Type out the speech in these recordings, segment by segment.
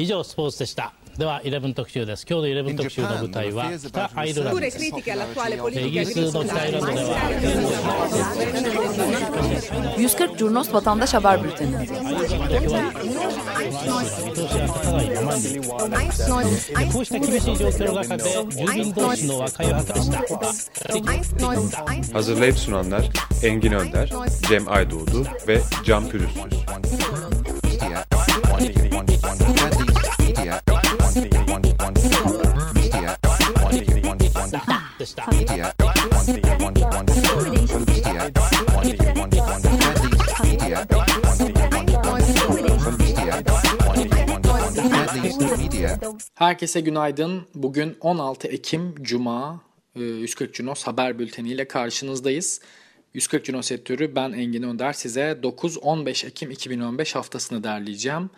以上スポーツでしたでは11特集です今日の11特集の舞台は北アイルランド Pure です critiche all'attuale イ politica ギリスの北アイルランドでは 140 Curnos Vatandaş Haber Bülteni. 見通しが立たないままにこうした厳しい状況の中で住民同士の和解を図りした Hazırlayıp sunanlar Engin Önder, Cem Aydoğdu ve Can Pürüzsüz. Herkese günaydın. Bugün 16 Ekim Cuma e, 143 Cunos Haber Bülteni ile karşınızdayız. 140 Cunos editörü ben Engin Önder size 9-15 Ekim 2015 haftasını derleyeceğim.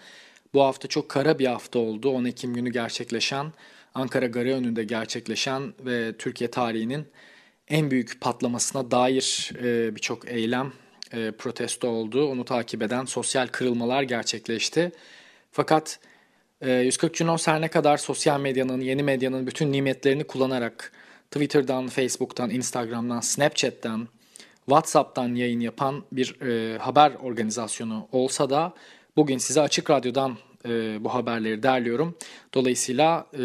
Bu hafta çok kara bir hafta oldu. 10 Ekim günü gerçekleşen, Ankara Garı önünde gerçekleşen ve Türkiye tarihinin en büyük patlamasına dair e, birçok eylem, e, protesto oldu. Onu takip eden sosyal kırılmalar gerçekleşti. Fakat e, 140 Cunos her ne kadar sosyal medyanın, yeni medyanın bütün nimetlerini kullanarak Twitter'dan, Facebook'tan, Instagram'dan, Snapchat'ten, WhatsApp'tan yayın yapan bir e, haber organizasyonu olsa da bugün size Açık Radyo'dan e, bu haberleri derliyorum. Dolayısıyla e,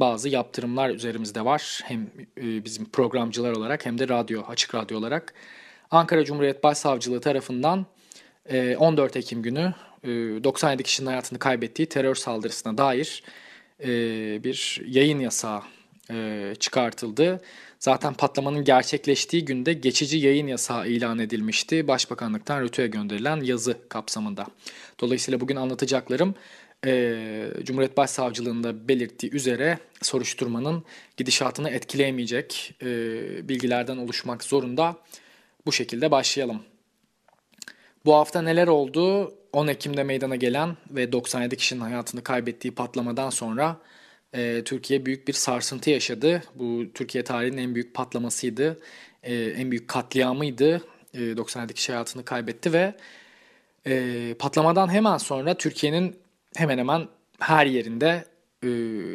bazı yaptırımlar üzerimizde var. Hem e, bizim programcılar olarak hem de radyo, Açık Radyo olarak. Ankara Cumhuriyet Başsavcılığı tarafından e, 14 Ekim günü e, 97 kişinin hayatını kaybettiği terör saldırısına dair e, bir yayın yasağı e, çıkartıldı. Zaten patlamanın gerçekleştiği günde geçici yayın yasağı ilan edilmişti. Başbakanlıktan rütüye gönderilen yazı kapsamında. Dolayısıyla bugün anlatacaklarım e, Cumhuriyet Başsavcılığında belirttiği üzere soruşturmanın gidişatını etkileyemeyecek e, bilgilerden oluşmak zorunda. Bu şekilde başlayalım. Bu hafta neler oldu? 10 Ekim'de meydana gelen ve 97 kişinin hayatını kaybettiği patlamadan sonra e, Türkiye büyük bir sarsıntı yaşadı. Bu Türkiye tarihinin en büyük patlamasıydı, e, en büyük katliamıydı. E, 97 kişi hayatını kaybetti ve e, patlamadan hemen sonra Türkiye'nin hemen hemen her yerinde e,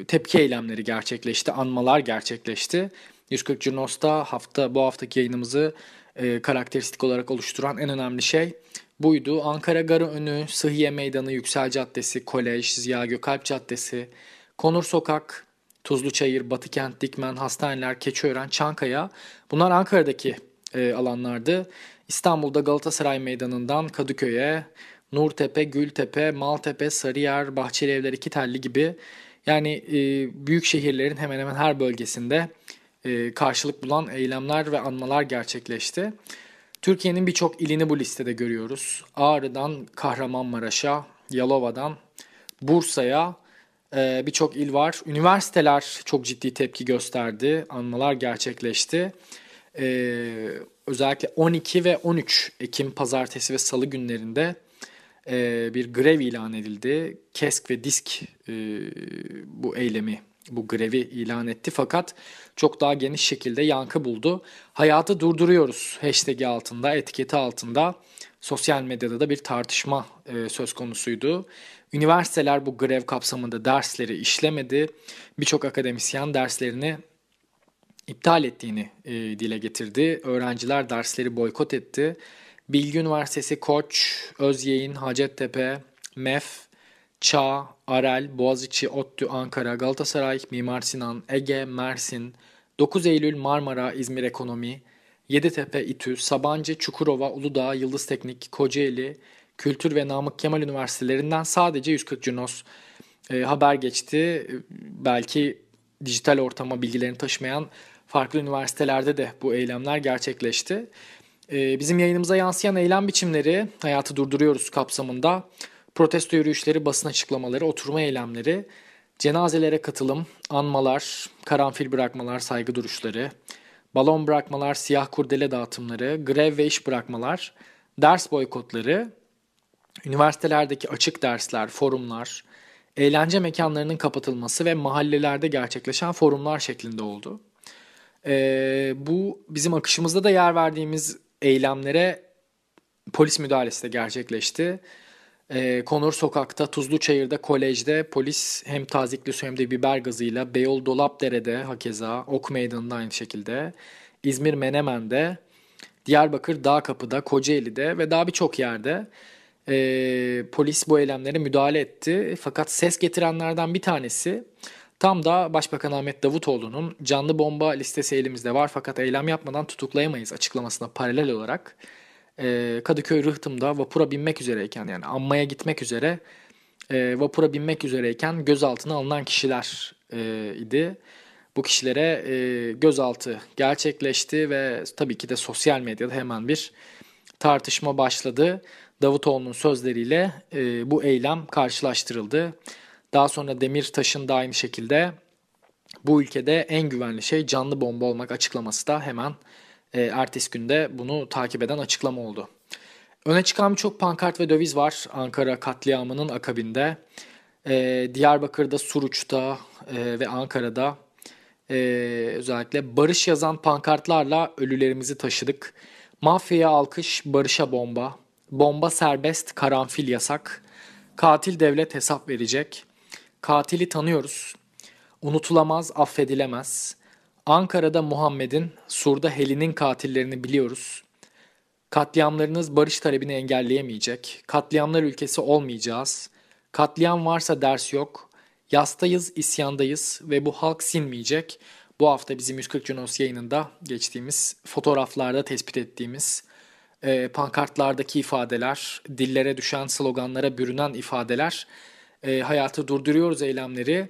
tepki eylemleri gerçekleşti, anmalar gerçekleşti. 140 Curnos'ta hafta bu haftaki yayınımızı e, karakteristik olarak oluşturan en önemli şey buydu. Ankara Garı Önü, Sıhhiye Meydanı, Yüksel Caddesi, Kolej, Ziya Gökalp Caddesi, Konur Sokak, Tuzluçayır, Batıkent, Dikmen, Hastaneler, Keçiören, Çankaya bunlar Ankara'daki e, alanlardı. İstanbul'da Galatasaray Meydanı'ndan Kadıköy'e, Nurtepe, Gültepe, Maltepe, Sarıyer, Bahçelievler, İkitelli gibi yani e, büyük şehirlerin hemen hemen her bölgesinde e, karşılık bulan eylemler ve anmalar gerçekleşti. Türkiye'nin birçok ilini bu listede görüyoruz. Ağrı'dan Kahramanmaraş'a, Yalova'dan Bursa'ya e, birçok il var. Üniversiteler çok ciddi tepki gösterdi. Anmalar gerçekleşti. E, özellikle 12 ve 13 Ekim pazartesi ve salı günlerinde e, bir grev ilan edildi. KESK ve DISK e, bu eylemi, bu grevi ilan etti. Fakat çok daha geniş şekilde yankı buldu. Hayatı durduruyoruz hashtag'i altında, etiketi altında. Sosyal medyada da bir tartışma e, söz konusuydu. Üniversiteler bu grev kapsamında dersleri işlemedi. Birçok akademisyen derslerini iptal ettiğini e, dile getirdi. Öğrenciler dersleri boykot etti. Bilgi Üniversitesi Koç, Özyeğin, Hacettepe, MEF, Çağ, Arel, Boğaziçi, ODTÜ, Ankara, Galatasaray, Mimar Sinan, Ege, Mersin, 9 Eylül, Marmara, İzmir Ekonomi, Yeditepe, İTÜ, Sabancı, Çukurova, Uludağ, Yıldız Teknik, Kocaeli, Kültür ve Namık Kemal Üniversitelerinden sadece 140 Cunos e, haber geçti. Belki dijital ortama bilgilerini taşımayan farklı üniversitelerde de bu eylemler gerçekleşti. E, bizim yayınımıza yansıyan eylem biçimleri hayatı durduruyoruz kapsamında. Protesto yürüyüşleri, basın açıklamaları, oturma eylemleri, cenazelere katılım, anmalar, karanfil bırakmalar, saygı duruşları, balon bırakmalar, siyah kurdele dağıtımları, grev ve iş bırakmalar, ders boykotları, üniversitelerdeki açık dersler, forumlar, eğlence mekanlarının kapatılması ve mahallelerde gerçekleşen forumlar şeklinde oldu. Ee, bu bizim akışımızda da yer verdiğimiz eylemlere polis müdahalesi de gerçekleşti. E, Konur Sokak'ta, Tuzlu Çayır'da, kolejde polis hem tazikli su hem de biber gazıyla, Beyoğlu Dolapdere'de hakeza, Ok Meydanı'nda aynı şekilde, İzmir Menemen'de, Diyarbakır Dağkapı'da, Kocaeli'de ve daha birçok yerde e, polis bu eylemlere müdahale etti. Fakat ses getirenlerden bir tanesi tam da Başbakan Ahmet Davutoğlu'nun canlı bomba listesi elimizde var fakat eylem yapmadan tutuklayamayız açıklamasına paralel olarak e, Kadıköy Rıhtım'da vapura binmek üzereyken yani anmaya gitmek üzere e, vapura binmek üzereyken gözaltına alınan kişiler e, idi. Bu kişilere gözaltı gerçekleşti ve tabii ki de sosyal medyada hemen bir tartışma başladı. Davutoğlu'nun sözleriyle bu eylem karşılaştırıldı. Daha sonra Demirtaş'ın da aynı şekilde bu ülkede en güvenli şey canlı bomba olmak açıklaması da hemen e, ertesi günde bunu takip eden açıklama oldu. Öne çıkan birçok pankart ve döviz var Ankara katliamının akabinde. E, Diyarbakır'da, Suruç'ta e, ve Ankara'da e, özellikle barış yazan pankartlarla ölülerimizi taşıdık. Mafyaya alkış, barışa bomba. Bomba serbest, karanfil yasak. Katil devlet hesap verecek. Katili tanıyoruz. Unutulamaz, affedilemez. Ankara'da Muhammed'in, Sur'da Helin'in katillerini biliyoruz. Katliamlarınız barış talebini engelleyemeyecek. Katliamlar ülkesi olmayacağız. Katliam varsa ders yok. Yastayız, isyandayız ve bu halk sinmeyecek. Bu hafta bizim 140 Cunos yayınında geçtiğimiz fotoğraflarda tespit ettiğimiz e, pankartlardaki ifadeler, dillere düşen sloganlara bürünen ifadeler, e, hayatı durduruyoruz eylemleri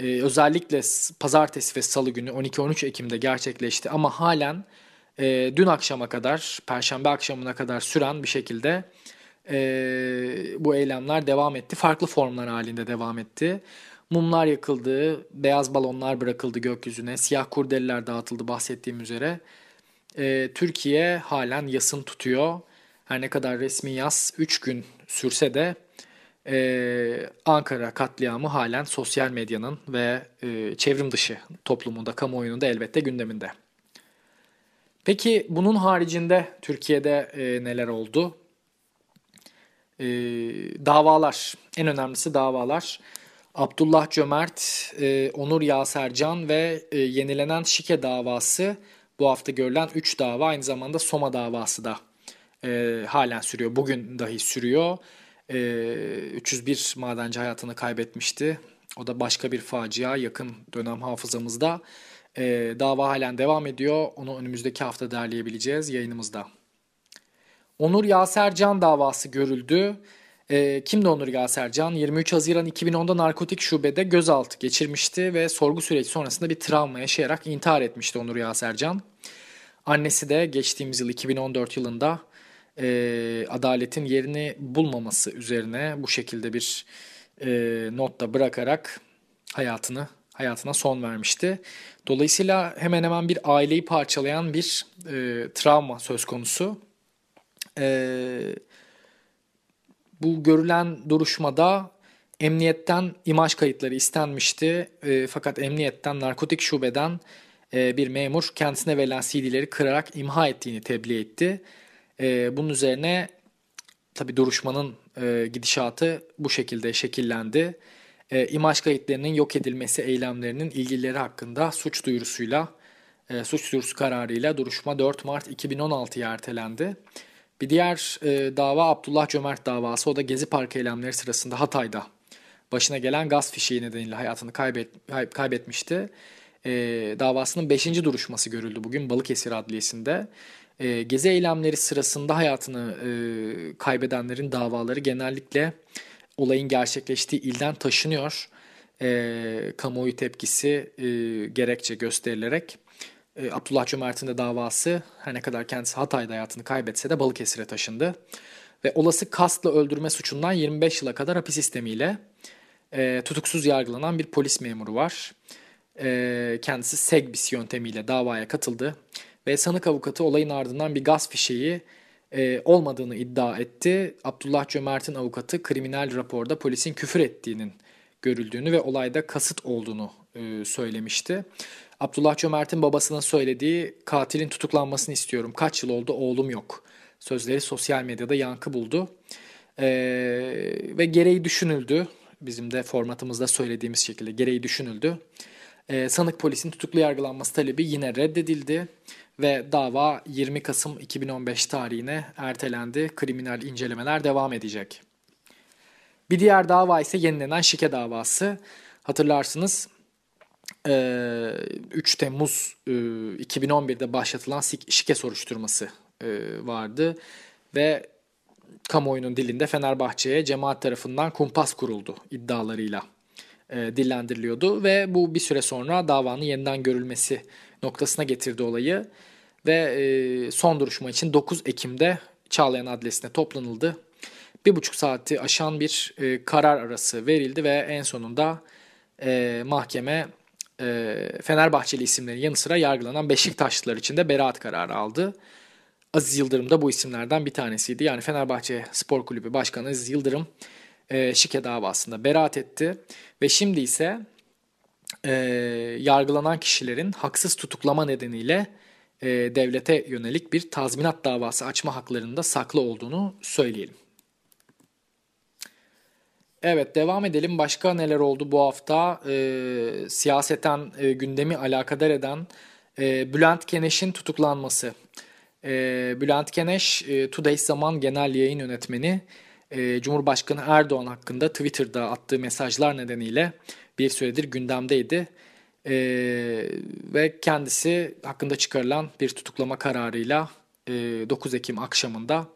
e, özellikle pazartesi ve salı günü 12-13 Ekim'de gerçekleşti ama halen e, dün akşama kadar, perşembe akşamına kadar süren bir şekilde e, bu eylemler devam etti. Farklı formlar halinde devam etti. Mumlar yakıldı, beyaz balonlar bırakıldı gökyüzüne, siyah kurdeliler dağıtıldı bahsettiğim üzere. E, Türkiye halen yasın tutuyor. Her ne kadar resmi yas 3 gün sürse de ee, Ankara katliamı halen sosyal medyanın ve e, çevrim dışı toplumunda, kamuoyunun da elbette gündeminde. Peki bunun haricinde Türkiye'de e, neler oldu? E, davalar, en önemlisi davalar. Abdullah Cömert, e, Onur Yasercan ve e, yenilenen Şike davası bu hafta görülen 3 dava aynı zamanda Soma davası da e, halen sürüyor. Bugün dahi sürüyor. 301 ee, madenci hayatını kaybetmişti. O da başka bir facia yakın dönem hafızamızda. Ee, dava halen devam ediyor. Onu önümüzdeki hafta derleyebileceğiz yayınımızda. Onur Yasercan davası görüldü. E, kimdi Onur Yasercan? 23 Haziran 2010'da narkotik şubede gözaltı geçirmişti ve sorgu süreci sonrasında bir travma yaşayarak intihar etmişti Onur Yasercan. Annesi de geçtiğimiz yıl 2014 yılında e, adaletin yerini bulmaması üzerine bu şekilde bir e, notta bırakarak hayatını hayatına son vermişti. Dolayısıyla hemen hemen bir aileyi parçalayan bir e, travma söz konusu. E, bu görülen duruşmada emniyetten imaj kayıtları istenmişti. E, fakat emniyetten narkotik şubeden e, bir memur kendisine verilen CD'leri kırarak imha ettiğini tebliğ etti. E, bunun üzerine tabi duruşmanın e, gidişatı bu şekilde şekillendi. E, imaj kayıtlarının yok edilmesi eylemlerinin ilgilileri hakkında suç duyurusuyla, e, suç duyurusu kararıyla duruşma 4 Mart 2016'ya ertelendi. Bir diğer e, dava Abdullah Cömert davası. O da Gezi Parkı eylemleri sırasında Hatay'da başına gelen gaz fişeği nedeniyle hayatını kaybet, kaybetmişti. E, davasının 5. duruşması görüldü bugün Balıkesir Adliyesi'nde. E, gezi eylemleri sırasında hayatını e, kaybedenlerin davaları genellikle olayın gerçekleştiği ilden taşınıyor. E, kamuoyu tepkisi e, gerekçe gösterilerek. E, Abdullah Cömert'in de davası her ne kadar kendisi Hatay'da hayatını kaybetse de Balıkesir'e taşındı. Ve olası kastla öldürme suçundan 25 yıla kadar hapis sistemiyle e, tutuksuz yargılanan bir polis memuru var. E, kendisi Segbis yöntemiyle davaya katıldı ve sanık avukatı olayın ardından bir gaz fişeği e, olmadığını iddia etti. Abdullah Cömert'in avukatı kriminal raporda polisin küfür ettiğinin görüldüğünü ve olayda kasıt olduğunu e, söylemişti. Abdullah Cömert'in babasının söylediği katilin tutuklanmasını istiyorum. Kaç yıl oldu oğlum yok. Sözleri sosyal medyada yankı buldu. E, ve gereği düşünüldü. Bizim de formatımızda söylediğimiz şekilde gereği düşünüldü. E, sanık polisin tutuklu yargılanması talebi yine reddedildi ve dava 20 Kasım 2015 tarihine ertelendi. Kriminal incelemeler devam edecek. Bir diğer dava ise yenilenen şike davası. Hatırlarsınız 3 Temmuz 2011'de başlatılan şike soruşturması vardı ve kamuoyunun dilinde Fenerbahçe'ye cemaat tarafından kumpas kuruldu iddialarıyla dillendiriliyordu ve bu bir süre sonra davanın yeniden görülmesi noktasına getirdi olayı ve son duruşma için 9 Ekim'de Çağlayan Adliyesi'ne toplanıldı. Bir buçuk saati aşan bir karar arası verildi ve en sonunda mahkeme e, Fenerbahçeli isimlerin yanı sıra yargılanan Beşiktaşlılar için de beraat kararı aldı. Aziz Yıldırım da bu isimlerden bir tanesiydi. Yani Fenerbahçe Spor Kulübü Başkanı Aziz Yıldırım e, şike davasında beraat etti. Ve şimdi ise e, yargılanan kişilerin haksız tutuklama nedeniyle e, devlete yönelik bir tazminat davası açma haklarında saklı olduğunu söyleyelim. Evet devam edelim. Başka neler oldu bu hafta? E, siyaseten e, gündemi alakadar eden e, Bülent Keneş'in tutuklanması. E, Bülent Keneş, e, Today Zaman Genel Yayın Yönetmeni, e, Cumhurbaşkanı Erdoğan hakkında Twitter'da attığı mesajlar nedeniyle bir süredir gündemdeydi. E, ve kendisi hakkında çıkarılan bir tutuklama kararıyla e, 9 Ekim akşamında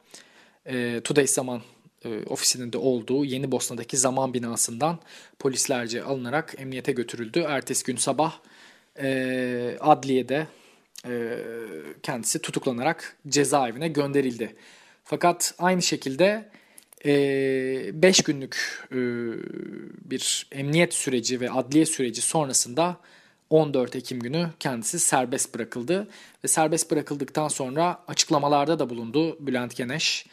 e, Today Zaman e, ofisinin de olduğu Yeni Bosna'daki zaman binasından polislerce alınarak emniyete götürüldü. Ertesi gün sabah e, adliyede e, kendisi tutuklanarak cezaevine gönderildi. Fakat aynı şekilde 5 e, günlük e, bir emniyet süreci ve adliye süreci sonrasında 14 Ekim günü kendisi serbest bırakıldı. Ve serbest bırakıldıktan sonra açıklamalarda da bulundu Bülent Geneş.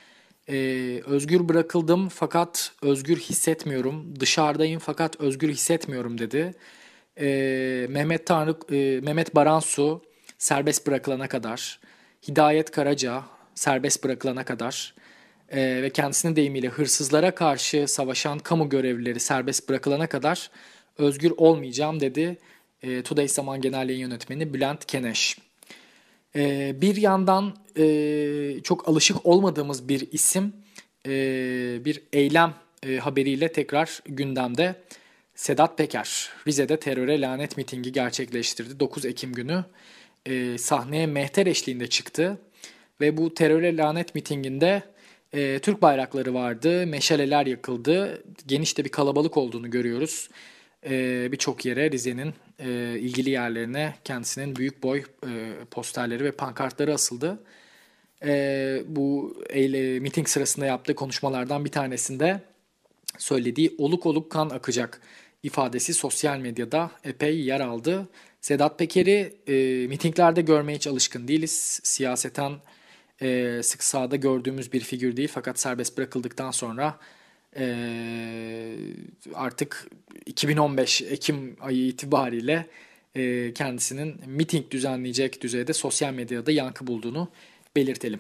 Ee, özgür bırakıldım fakat özgür hissetmiyorum. Dışarıdayım fakat özgür hissetmiyorum dedi. Ee, Mehmet Tanrı, e, Mehmet Baransu serbest bırakılana kadar, Hidayet Karaca serbest bırakılana kadar e, ve kendisinin deyimiyle hırsızlara karşı savaşan kamu görevlileri serbest bırakılana kadar özgür olmayacağım dedi. E, Today Zaman Genel Yayın Yönetmeni Bülent Keneş. E, bir yandan e, çok alışık olmadığımız bir isim e, bir eylem e, haberiyle tekrar gündemde. Sedat Peker Rize'de teröre lanet mitingi gerçekleştirdi 9 Ekim günü. E, sahneye mehter eşliğinde çıktı ve bu teröre lanet mitinginde e, Türk bayrakları vardı, meşaleler yakıldı, geniş de bir kalabalık olduğunu görüyoruz. E, Birçok yere Rize'nin e, ilgili yerlerine kendisinin büyük boy e, posterleri ve pankartları asıldı. E, bu eyle, miting sırasında yaptığı konuşmalardan bir tanesinde söylediği oluk oluk kan akacak ifadesi sosyal medyada epey yer aldı. Sedat Peker'i e, mitinglerde görmeye hiç alışkın değiliz. Siyaseten e, sık sahada gördüğümüz bir figür değil fakat serbest bırakıldıktan sonra e, artık 2015 Ekim ayı itibariyle e, kendisinin miting düzenleyecek düzeyde sosyal medyada yankı bulduğunu belirtelim.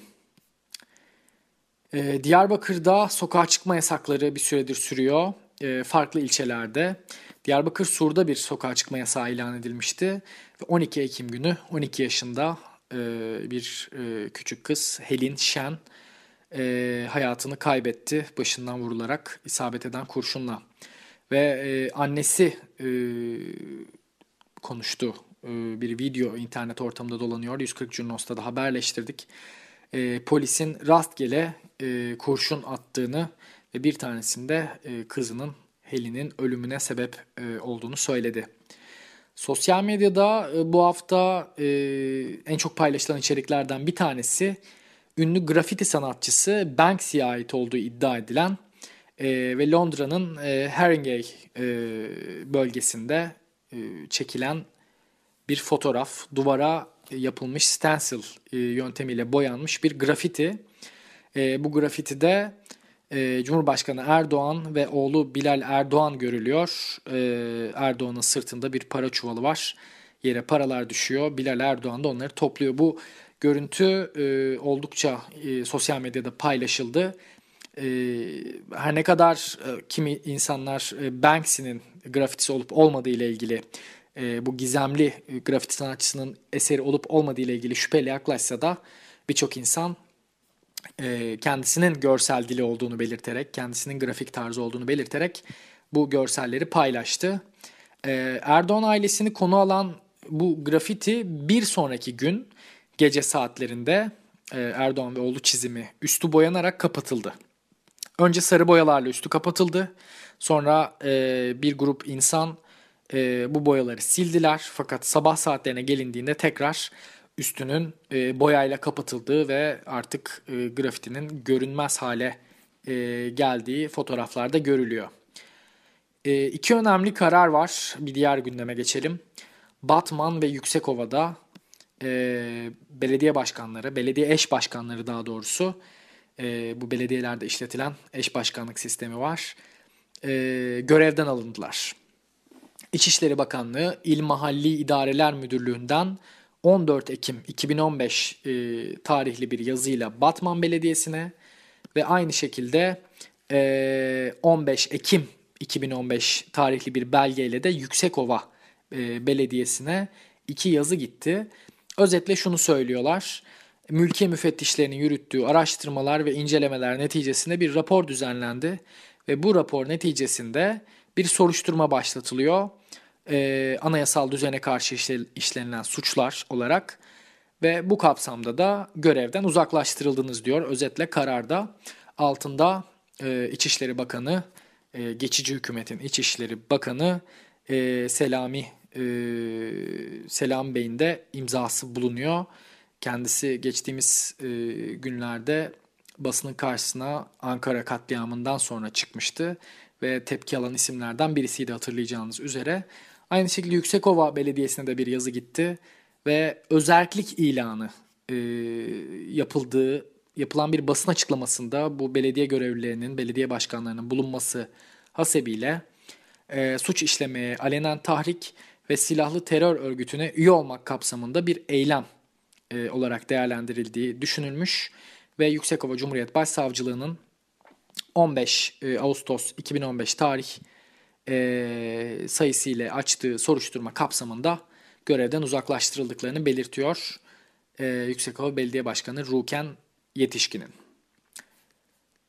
E, Diyarbakır'da sokağa çıkma yasakları bir süredir sürüyor. E, farklı ilçelerde. Diyarbakır Sur'da bir sokağa çıkma yasağı ilan edilmişti. Ve 12 Ekim günü 12 yaşında bir e, küçük kız Helin Şen e, hayatını kaybetti başından vurularak isabet eden kurşunla. Ve e, annesi e, konuştu. E, bir video internet ortamında dolanıyor. 140 Curnos'ta da haberleştirdik. E, polisin rastgele e, kurşun attığını ve bir tanesinde e, kızının Helin'in ölümüne sebep e, olduğunu söyledi. Sosyal medyada e, bu hafta e, en çok paylaşılan içeriklerden bir tanesi ünlü grafiti sanatçısı Banksy'e ait olduğu iddia edilen e, ve Londra'nın Haringey bölgesinde çekilen bir fotoğraf. Duvara yapılmış stencil yöntemiyle boyanmış bir grafiti. Bu grafitide e, Cumhurbaşkanı Erdoğan ve oğlu Bilal Erdoğan görülüyor. E, Erdoğan'ın sırtında bir para çuvalı var. Yere paralar düşüyor. Bilal Erdoğan da onları topluyor. Bu görüntü e, oldukça e, sosyal medyada paylaşıldı. e, her ne kadar e, kimi insanlar e, Banksy'nin grafitisi olup olmadığı ile ilgili bu gizemli grafiti sanatçısının eseri olup olmadığı ile ilgili şüpheyle yaklaşsa da birçok insan kendisinin görsel dili olduğunu belirterek, kendisinin grafik tarzı olduğunu belirterek bu görselleri paylaştı. E, Erdoğan ailesini konu alan bu grafiti bir sonraki gün gece saatlerinde e, Erdoğan ve oğlu çizimi üstü boyanarak kapatıldı. Önce sarı boyalarla üstü kapatıldı. Sonra e, bir grup insan e, bu boyaları sildiler. Fakat sabah saatlerine gelindiğinde tekrar üstünün e, boyayla kapatıldığı ve artık e, grafitinin görünmez hale e, geldiği fotoğraflarda görülüyor. E, iki önemli karar var. Bir diğer gündeme geçelim. Batman ve Yüksekova'da e, belediye başkanları, belediye eş başkanları daha doğrusu e, bu belediyelerde işletilen eş başkanlık sistemi var. E, görevden alındılar. İçişleri Bakanlığı İl Mahalli İdareler Müdürlüğü'nden 14 Ekim 2015 e, tarihli bir yazıyla Batman Belediyesi'ne ve aynı şekilde e, 15 Ekim 2015 tarihli bir belgeyle de Yüksekova e, Belediyesi'ne iki yazı gitti. Özetle şunu söylüyorlar. Mülkiye müfettişlerinin yürüttüğü araştırmalar ve incelemeler neticesinde bir rapor düzenlendi ve bu rapor neticesinde bir soruşturma başlatılıyor. Ee, anayasal düzene karşı işlenilen suçlar olarak ve bu kapsamda da görevden uzaklaştırıldınız diyor. Özetle kararda altında e, İçişleri Bakanı, e, geçici hükümetin İçişleri Bakanı e, Selami e, Selam Bey'in de imzası bulunuyor. Kendisi geçtiğimiz e, günlerde basının karşısına Ankara katliamından sonra çıkmıştı ve tepki alan isimlerden birisiydi hatırlayacağınız üzere. Aynı şekilde Yüksekova Belediyesi'ne de bir yazı gitti ve özellik ilanı e, yapıldığı yapılan bir basın açıklamasında bu belediye görevlilerinin, belediye başkanlarının bulunması hasebiyle e, suç işlemeye, alenen tahrik ve silahlı terör örgütüne üye olmak kapsamında bir eylem e, olarak değerlendirildiği düşünülmüş ve Yüksekova Cumhuriyet Başsavcılığı'nın 15 e, Ağustos 2015 tarih e, sayısıyla açtığı soruşturma kapsamında görevden uzaklaştırıldıklarını belirtiyor e, Yüksekova Belediye Başkanı Ruken Yetişkin'in.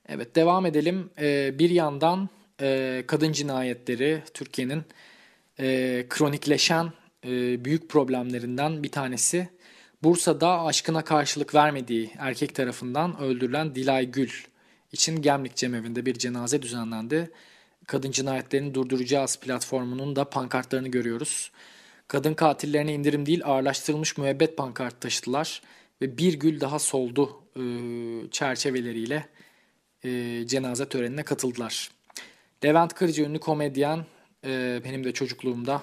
Evet devam edelim. E, bir yandan e, kadın cinayetleri Türkiye'nin e, kronikleşen e, büyük problemlerinden bir tanesi. Bursa'da aşkına karşılık vermediği erkek tarafından öldürülen Dilay Gül için Gemlik Cemevi'nde bir cenaze düzenlendi. Kadın cinayetlerini durduracağız platformunun da pankartlarını görüyoruz. Kadın katillerine indirim değil ağırlaştırılmış müebbet pankart taşıdılar ve bir gül daha soldu e, çerçeveleriyle e, cenaze törenine katıldılar. Levent Kırcı ünlü komedyen e, benim de çocukluğumda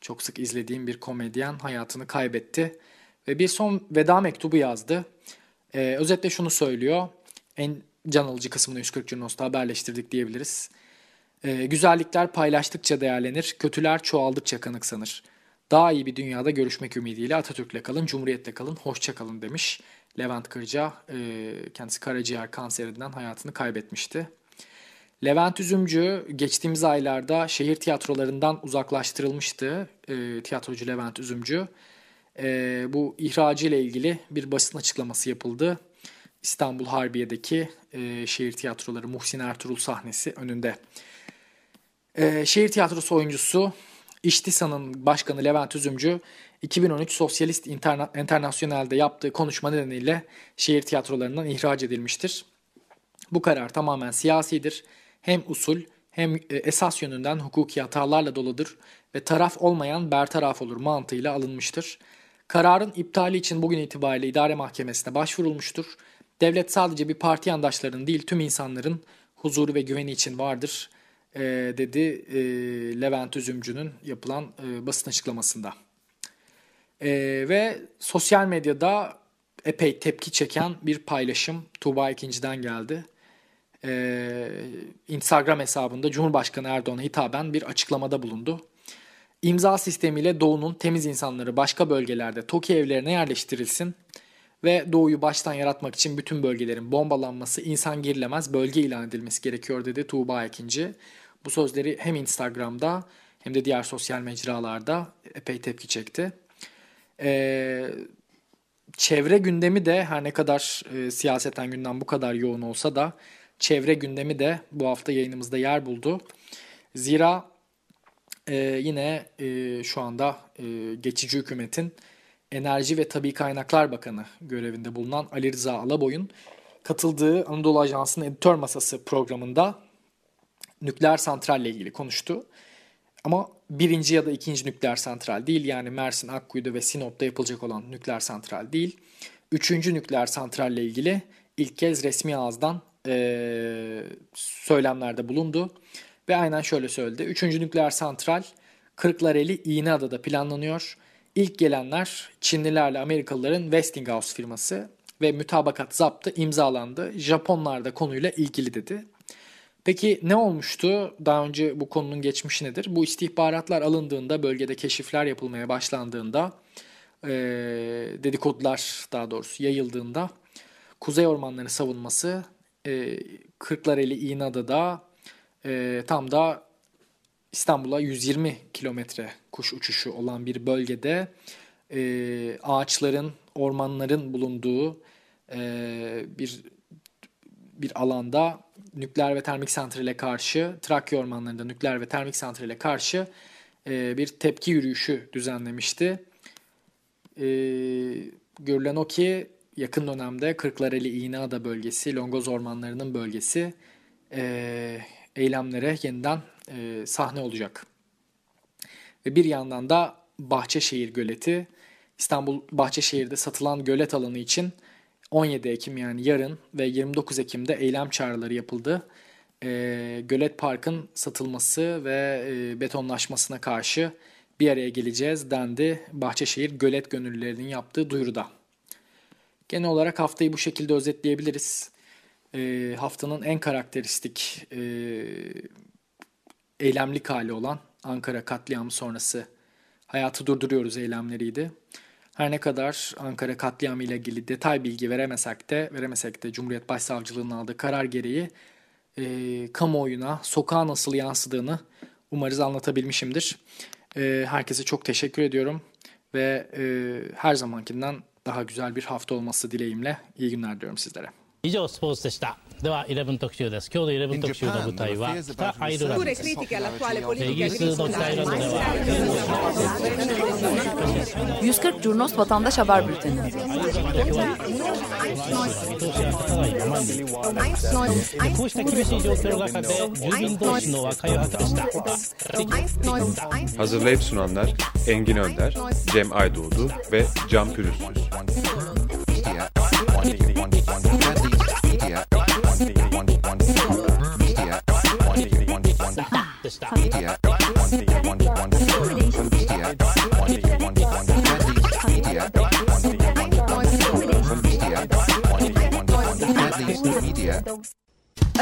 çok sık izlediğim bir komedyen hayatını kaybetti. Ve bir son veda mektubu yazdı. E, özetle şunu söylüyor. En can alıcı kısmını 140 Cunos'ta haberleştirdik diyebiliriz. E, güzellikler paylaştıkça değerlenir, kötüler çoğaldıkça kanıksanır. Daha iyi bir dünyada görüşmek ümidiyle Atatürk'le kalın, Cumhuriyet'le kalın, hoşça kalın demiş. Levent Kırca e, kendisi karaciğer kanserinden hayatını kaybetmişti. Levent Üzümcü geçtiğimiz aylarda şehir tiyatrolarından uzaklaştırılmıştı. E, tiyatrocu Levent Üzümcü. E, bu ihracı ile ilgili bir basın açıklaması yapıldı. İstanbul Harbiye'deki e, şehir tiyatroları Muhsin Ertuğrul sahnesi önünde. E, şehir tiyatrosu oyuncusu İştisa'nın başkanı Levent Üzümcü 2013 Sosyalist Interna Internasyonel'de yaptığı konuşma nedeniyle şehir tiyatrolarından ihraç edilmiştir. Bu karar tamamen siyasidir hem usul hem e, esas yönünden hukuki hatalarla doludur ve taraf olmayan bertaraf olur mantığıyla alınmıştır. Kararın iptali için bugün itibariyle idare mahkemesine başvurulmuştur. Devlet sadece bir parti yandaşlarının değil tüm insanların huzuru ve güveni için vardır e, dedi e, Levent Üzümcü'nün yapılan e, basın açıklamasında. E, ve sosyal medyada epey tepki çeken bir paylaşım Tuğba ikinciden geldi e, Instagram hesabında Cumhurbaşkanı Erdoğan'a hitaben bir açıklamada bulundu. İmza sistemiyle Doğu'nun temiz insanları başka bölgelerde TOKİ evlerine yerleştirilsin. ve doğuyu baştan yaratmak için bütün bölgelerin bombalanması, insan girilemez bölge ilan edilmesi gerekiyor dedi Tuğba Ekinci. Bu sözleri hem Instagram'da hem de diğer sosyal mecralarda epey tepki çekti. Ee, çevre gündemi de her ne kadar e, siyaseten gündem bu kadar yoğun olsa da çevre gündemi de bu hafta yayınımızda yer buldu. Zira e, yine e, şu anda e, geçici hükümetin Enerji ve Tabi Kaynaklar Bakanı görevinde bulunan Ali Rıza Alaboy'un katıldığı Anadolu Ajansı'nın editör masası programında nükleer santralle ilgili konuştu. Ama birinci ya da ikinci nükleer santral değil yani Mersin, Akkuyu'da ve Sinop'ta yapılacak olan nükleer santral değil. Üçüncü nükleer santralle ilgili ilk kez resmi ağızdan e, söylemlerde bulundu. Ve aynen şöyle söyledi. Üçüncü nükleer santral Kırklareli İğneada'da planlanıyor. İlk gelenler Çinlilerle Amerikalıların Westinghouse firması ve mütabakat zaptı imzalandı. Japonlar da konuyla ilgili dedi. Peki ne olmuştu? Daha önce bu konunun geçmişi nedir? Bu istihbaratlar alındığında, bölgede keşifler yapılmaya başlandığında, dedikodular daha doğrusu yayıldığında Kuzey Ormanları savunması e, Kırklareli İğneada'da e, tam da İstanbul'a 120 kilometre kuş uçuşu olan bir bölgede ağaçların, ormanların bulunduğu bir bir alanda nükleer ve termik santrale karşı, Trakya ormanlarında nükleer ve termik santrale karşı e, bir tepki yürüyüşü düzenlemişti. E, görülen o ki yakın dönemde Kırklareli İğneada bölgesi, Longoz ormanlarının bölgesi e, eylemlere yeniden e, sahne olacak. Ve bir yandan da Bahçeşehir Göleti, İstanbul Bahçeşehir'de satılan gölet alanı için 17 Ekim yani yarın ve 29 Ekim'de eylem çağrıları yapıldı. E, Gölet Park'ın satılması ve e, betonlaşmasına karşı bir araya geleceğiz dendi Bahçeşehir Gölet Gönüllülerinin yaptığı duyuruda. Genel olarak haftayı bu şekilde özetleyebiliriz. E, haftanın en karakteristik e, eylemlik hali olan Ankara katliamı sonrası hayatı durduruyoruz eylemleriydi. Her ne kadar Ankara katliamı ile ilgili detay bilgi veremesek de, veremesek de Cumhuriyet Başsavcılığı'nın aldığı karar gereği e, kamuoyuna sokağa nasıl yansıdığını umarız anlatabilmişimdir. E, herkese çok teşekkür ediyorum ve e, her zamankinden daha güzel bir hafta olması dileğimle iyi günler diliyorum sizlere. 以上スポーツでした では11特集です今日の11特集の舞台は北アイルランドですイギリスの北アイルランドでは 140 Curnos Vatandaş Haber Bülteni. こうした厳しい状況の中で住民同士の和解を図りました Hazırlayıp sunanlar Engin Önder, Cem Aydoğdu ve Can Pürüzsüz.